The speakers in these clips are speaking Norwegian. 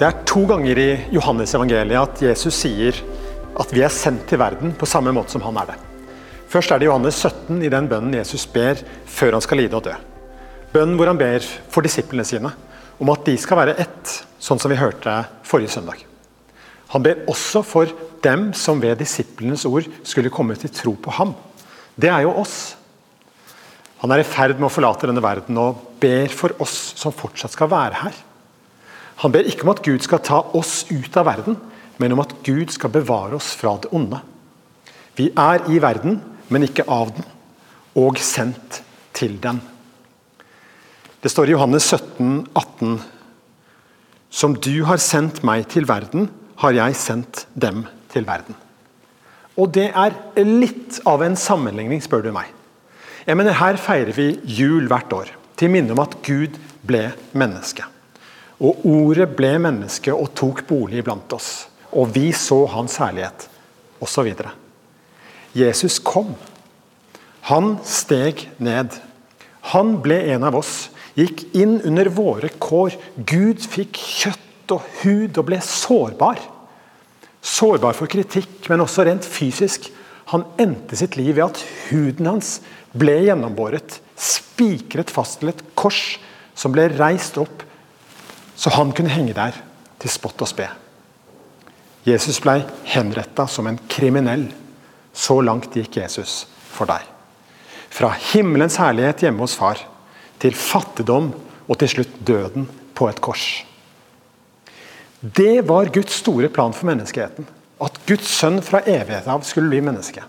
Det er to ganger i Johannes evangeliet at Jesus sier at vi er sendt til verden på samme måte som han er det. Først er det Johannes 17 i den bønnen Jesus ber før han skal lide og dø. Bønnen hvor han ber for disiplene sine om at de skal være ett, sånn som vi hørte forrige søndag. Han ber også for dem som ved disiplenes ord skulle komme til tro på ham. Det er jo oss. Han er i ferd med å forlate denne verden og ber for oss som fortsatt skal være her. Han ber ikke om at Gud skal ta oss ut av verden, men om at Gud skal bevare oss fra det onde. Vi er i verden, men ikke av den, og sendt til den. Det står i Johannes 17, 18. Som du har sendt meg til verden, har jeg sendt dem til verden. Og det er litt av en sammenligning, spør du meg. Jeg mener, Her feirer vi jul hvert år, til minne om at Gud ble menneske. Og ordet ble menneske og tok bolig blant oss. Og vi så hans herlighet, osv. Jesus kom. Han steg ned. Han ble en av oss, gikk inn under våre kår. Gud fikk kjøtt og hud og ble sårbar. Sårbar for kritikk, men også rent fysisk. Han endte sitt liv ved at huden hans ble gjennombåret, spikret fast til et kors som ble reist opp, så han kunne henge der til spott og spe. Jesus ble henretta som en kriminell. Så langt gikk Jesus for deg. Fra himmelens herlighet hjemme hos far til fattigdom og til slutt døden på et kors. Det var Guds store plan for menneskeheten. At Guds sønn fra evighet av skulle bli menneske.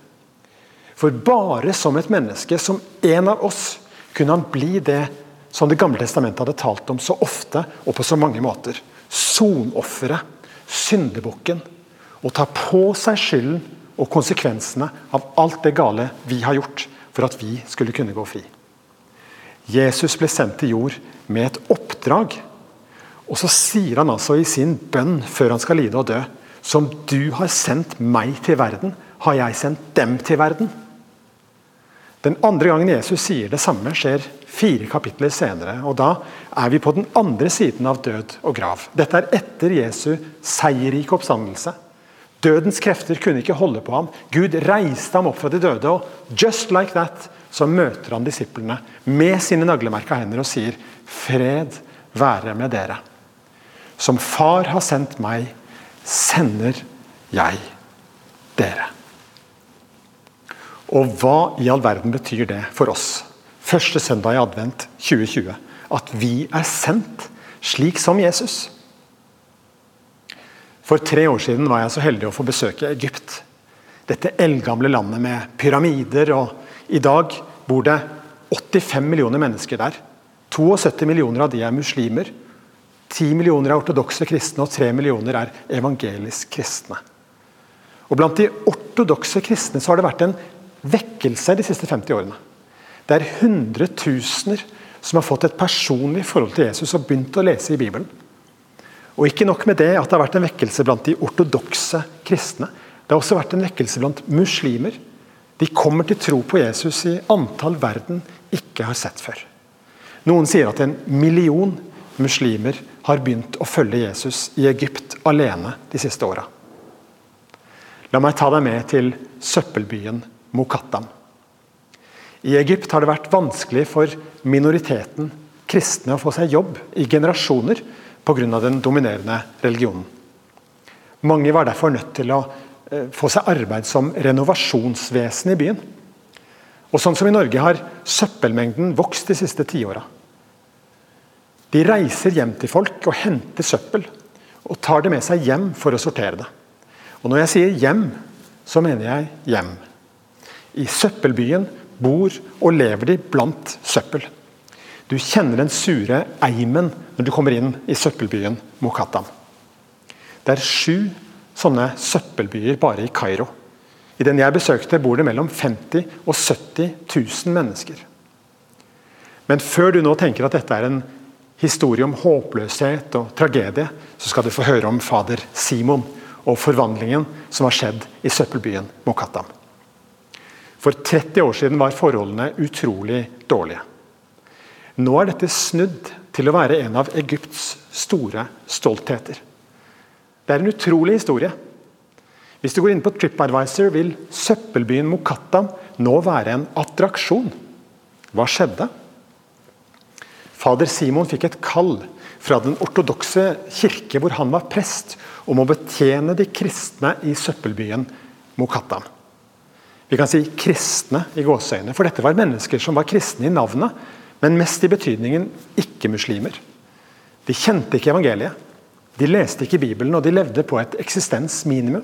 For bare som et menneske, som en av oss, kunne han bli det som Det gamle testamentet hadde talt om så ofte og på så mange måter. Sonofferet, syndebukken. Å ta på seg skylden og konsekvensene av alt det gale vi har gjort for at vi skulle kunne gå fri. Jesus ble sendt til jord med et oppdrag. Og så sier han altså i sin bønn før han skal lide og dø Som du har sendt meg til verden, har jeg sendt dem til verden. Den andre gangen Jesus sier det samme, skjer fire kapitler senere. og Da er vi på den andre siden av død og grav. Dette er etter Jesu seierrike oppstandelse. Dødens krefter kunne ikke holde på ham. Gud reiste ham opp fra de døde. og just like that så møter han disiplene med sine naglemerka hender og sier Fred være med dere. Som far har sendt meg, sender jeg dere. Og hva i all verden betyr det for oss? Første søndag i advent 2020. At vi er sendt slik som Jesus. For tre år siden var jeg så heldig å få besøke Egypt. Dette eldgamle landet med pyramider. og I dag bor det 85 millioner mennesker der. 72 millioner av de er muslimer. 10 millioner er ortodokse kristne, og 3 millioner er evangelisk kristne. Og Blant de ortodokse kristne så har det vært en vekkelse de siste 50 årene. Det er hundretusener som har fått et personlig forhold til Jesus og begynt å lese i Bibelen. Og ikke nok med det at det har vært en vekkelse blant de ortodokse kristne. Det har også vært en vekkelse blant muslimer. De kommer til tro på Jesus i antall verden ikke har sett før. Noen sier at en million muslimer har begynt å følge Jesus i Egypt alene de siste åra. La meg ta deg med til søppelbyen Mokattam. I Egypt har det vært vanskelig for minoriteten kristne å få seg jobb i generasjoner pga. den dominerende religionen. Mange var derfor nødt til å eh, få seg arbeid som renovasjonsvesen i byen. Og sånn som i Norge har søppelmengden vokst de siste tiåra. De reiser hjem til folk og henter søppel, og tar det med seg hjem for å sortere det. Og Når jeg sier hjem, så mener jeg hjem. I søppelbyen bor og lever de blant søppel. Du kjenner den sure eimen når du kommer inn i søppelbyen Mokattam. Det er sju sånne søppelbyer bare i Kairo. I den jeg besøkte, bor det mellom 50 og 70 000 mennesker. Men før du nå tenker at dette er en historie om håpløshet og tragedie, så skal du få høre om fader Simon og forvandlingen som har skjedd i søppelbyen Mokattam. For 30 år siden var forholdene utrolig dårlige. Nå er dette snudd til å være en av Egypts store stoltheter. Det er en utrolig historie. Hvis du går inn på TripAdvisor, vil søppelbyen Mokatta nå være en attraksjon. Hva skjedde? Fader Simon fikk et kall fra den ortodokse kirke, hvor han var prest, om å betjene de kristne i søppelbyen Mokatta. Vi kan si kristne i gåseøyne, for dette var mennesker som var kristne i navnet, men mest i betydningen ikke-muslimer. De kjente ikke evangeliet, de leste ikke Bibelen, og de levde på et eksistensminimum.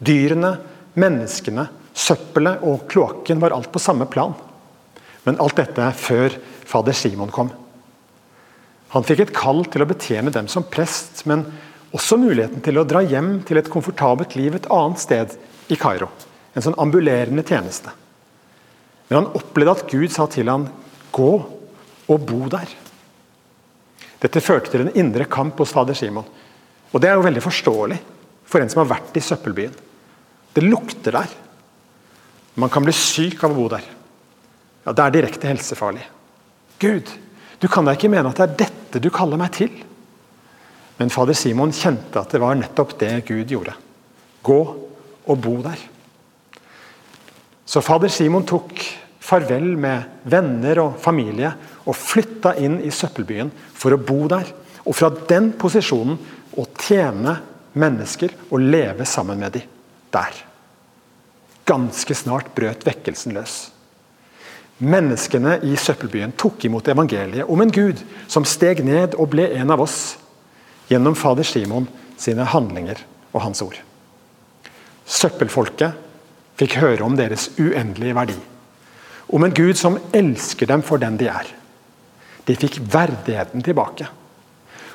Dyrene, menneskene, søppelet og kloakken var alt på samme plan. Men alt dette før fader Simon kom. Han fikk et kall til å betjene dem som prest, men også muligheten til å dra hjem til et komfortabelt liv et annet sted i Kairo. En sånn ambulerende tjeneste. Men han opplevde at Gud sa til ham, 'Gå og bo der'. Dette førte til en indre kamp hos fader Simon. Og Det er jo veldig forståelig for en som har vært i søppelbyen. Det lukter der. Man kan bli syk av å bo der. Ja, Det er direkte helsefarlig. Gud, du kan da ikke mene at det er dette du kaller meg til? Men fader Simon kjente at det var nettopp det Gud gjorde. Gå og bo der. Så fader Simon tok farvel med venner og familie og flytta inn i søppelbyen for å bo der. Og fra den posisjonen å tjene mennesker og leve sammen med dem der. Ganske snart brøt vekkelsen løs. Menneskene i søppelbyen tok imot evangeliet om en Gud som steg ned og ble en av oss, gjennom fader Simon sine handlinger og hans ord. Søppelfolket fikk høre om deres uendelige verdi. Om en Gud som elsker dem for den de er. De fikk verdigheten tilbake.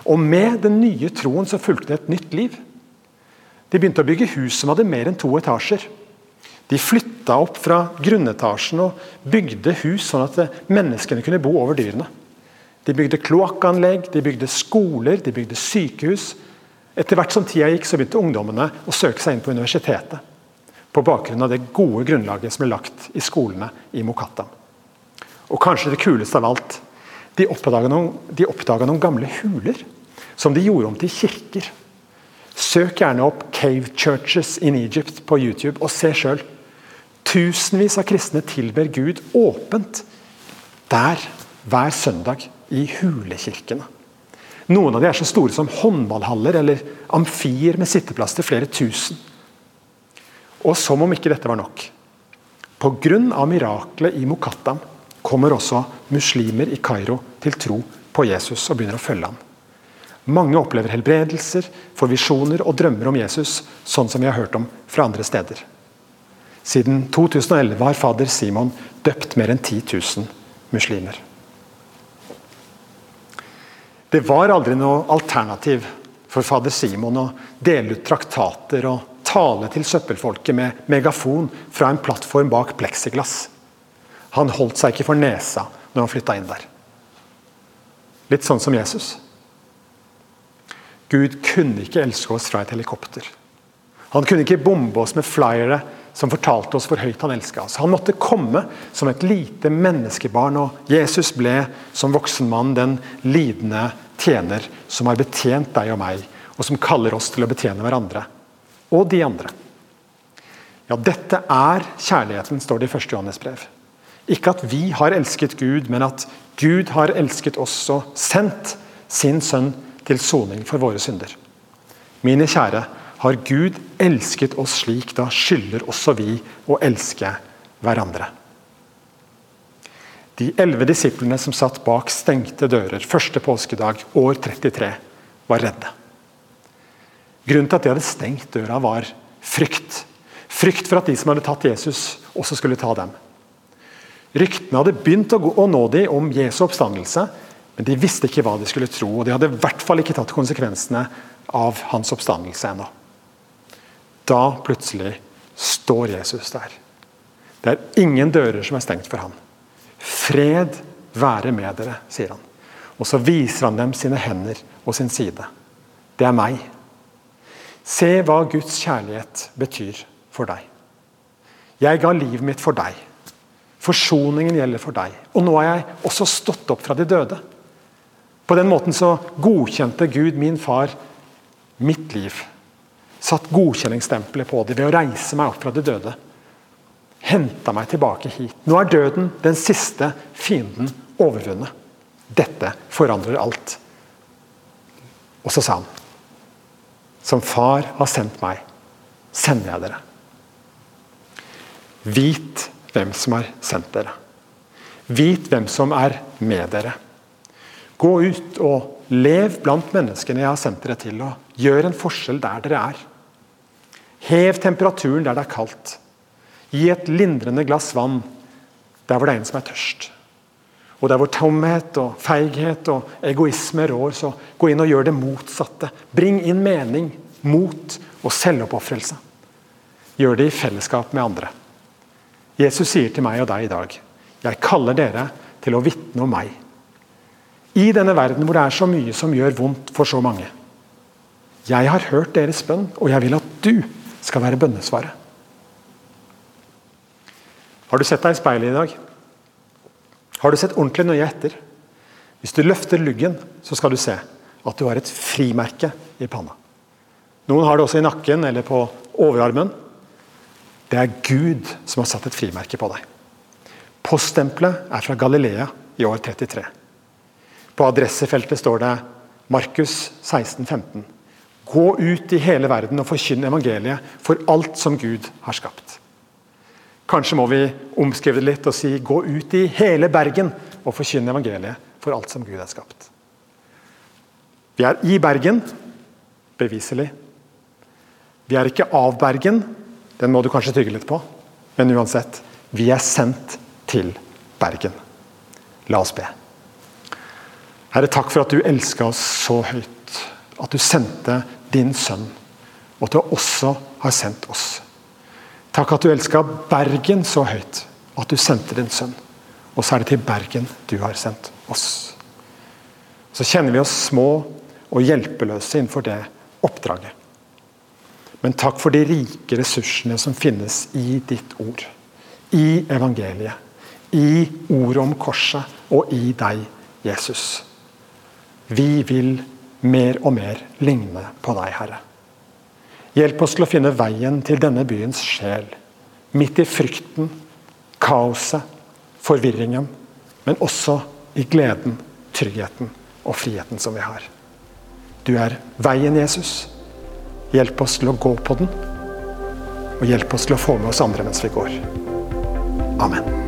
Og med den nye troen så fulgte det et nytt liv. De begynte å bygge hus som hadde mer enn to etasjer. De flytta opp fra grunnetasjen og bygde hus sånn at menneskene kunne bo over dyrene. De bygde kloakkanlegg, de bygde skoler, de bygde sykehus. Etter hvert som tida gikk, så begynte ungdommene å søke seg inn på universitetet. På bakgrunn av det gode grunnlaget som ble lagt i skolene i Mokata. Og kanskje det kuleste av alt de oppdaga noen, noen gamle huler som de gjorde om til kirker. Søk gjerne opp 'Cave Churches in Egypt' på YouTube og se sjøl. Tusenvis av kristne tilber Gud åpent der hver søndag i hulekirkene. Noen av de er så store som håndballhaller eller amfier med sitteplass til flere tusen. Og som om ikke dette var nok. Pga. miraklet i Mokattam kommer også muslimer i Kairo til tro på Jesus og begynner å følge ham. Mange opplever helbredelser, får visjoner og drømmer om Jesus, sånn som vi har hørt om fra andre steder. Siden 2011 har fader Simon døpt mer enn 10 000 muslimer. Det var aldri noe alternativ for fader Simon å dele ut traktater og tale til søppelfolket med megafon fra en plattform bak pleksiglass. Han holdt seg ikke for nesa når han flytta inn der. Litt sånn som Jesus. Gud kunne ikke elske oss fra et helikopter. Han kunne ikke bombe oss med flyere som fortalte oss hvor høyt han elska oss. Han måtte komme som et lite menneskebarn, og Jesus ble som voksen mann den lidende tjener som har betjent deg og meg, og som kaller oss til å betjene hverandre. Og de andre. Ja, dette er kjærligheten, står det i 1. Johannes brev. Ikke at vi har elsket Gud, men at Gud har elsket oss og sendt sin sønn til soning for våre synder. Mine kjære, har Gud elsket oss slik, da skylder også vi å elske hverandre. De elleve disiplene som satt bak stengte dører første påskedag år 33, var redde. Grunnen til at de hadde stengt døra, var frykt. Frykt for at de som hadde tatt Jesus, også skulle ta dem. Ryktene hadde begynt å nå dem om Jesu oppstandelse, men de visste ikke hva de skulle tro. Og de hadde i hvert fall ikke tatt konsekvensene av hans oppstandelse ennå. Da plutselig står Jesus der. Det er ingen dører som er stengt for ham. Fred være med dere, sier han. Og så viser han dem sine hender og sin side. Det er meg. Se hva Guds kjærlighet betyr for deg. Jeg ga livet mitt for deg. Forsoningen gjelder for deg. Og nå er jeg også stått opp fra de døde. På den måten så godkjente Gud, min far, mitt liv. Satt godkjenningsstempelet på det ved å reise meg opp fra de døde. Henta meg tilbake hit. Nå er døden den siste fienden overvunnet. Dette forandrer alt. Og så sa han Som far har sendt meg, sender jeg dere. Vit hvem som har sendt dere. Vit hvem som er med dere. Gå ut og lev blant menneskene jeg har sendt dere til, og gjør en forskjell der dere er. Hev temperaturen der det er kaldt. Gi et lindrende glass vann der hvor det er en som er tørst. Og der hvor tomhet og feighet og egoisme rår, så gå inn og gjør det motsatte. Bring inn mening, mot og selvoppofrelse. Gjør det i fellesskap med andre. Jesus sier til meg og deg i dag jeg kaller dere til å vitne om meg. I denne verden hvor det er så mye som gjør vondt for så mange. Jeg har hørt deres bønn, og jeg vil at du skal være bønnesvaret. Har du sett deg i speilet i dag? Har du sett ordentlig nøye etter? Hvis du løfter luggen, så skal du se at du har et frimerke i panna. Noen har det også i nakken eller på overarmen. Det er Gud som har satt et frimerke på deg. Poststempelet er fra Galilea i år 33. På adressefeltet står det Markus 16, 15. Gå ut i hele verden og forkynn evangeliet for alt som Gud har skapt. Kanskje må vi omskrive det litt og si gå ut i hele Bergen og forkynne evangeliet for alt som Gud har skapt. Vi er i Bergen, beviselig. Vi er ikke av Bergen, den må du kanskje tygge litt på, men uansett. Vi er sendt til Bergen. La oss be. Herre, takk for at du elska oss så høyt. At du sendte din sønn, og at du også har sendt oss. Takk at du elska Bergen så høyt at du sendte din sønn. Og så er det til Bergen du har sendt oss. Så kjenner vi oss små og hjelpeløse innenfor det oppdraget. Men takk for de rike ressursene som finnes i ditt ord. I evangeliet. I ordet om korset og i deg, Jesus. Vi vil mer og mer ligne på deg, Herre. Hjelp oss til å finne veien til denne byens sjel. Midt i frykten, kaoset, forvirringen. Men også i gleden, tryggheten og friheten som vi har. Du er veien, Jesus. Hjelp oss til å gå på den, og hjelp oss til å få med oss andre mens vi går. Amen.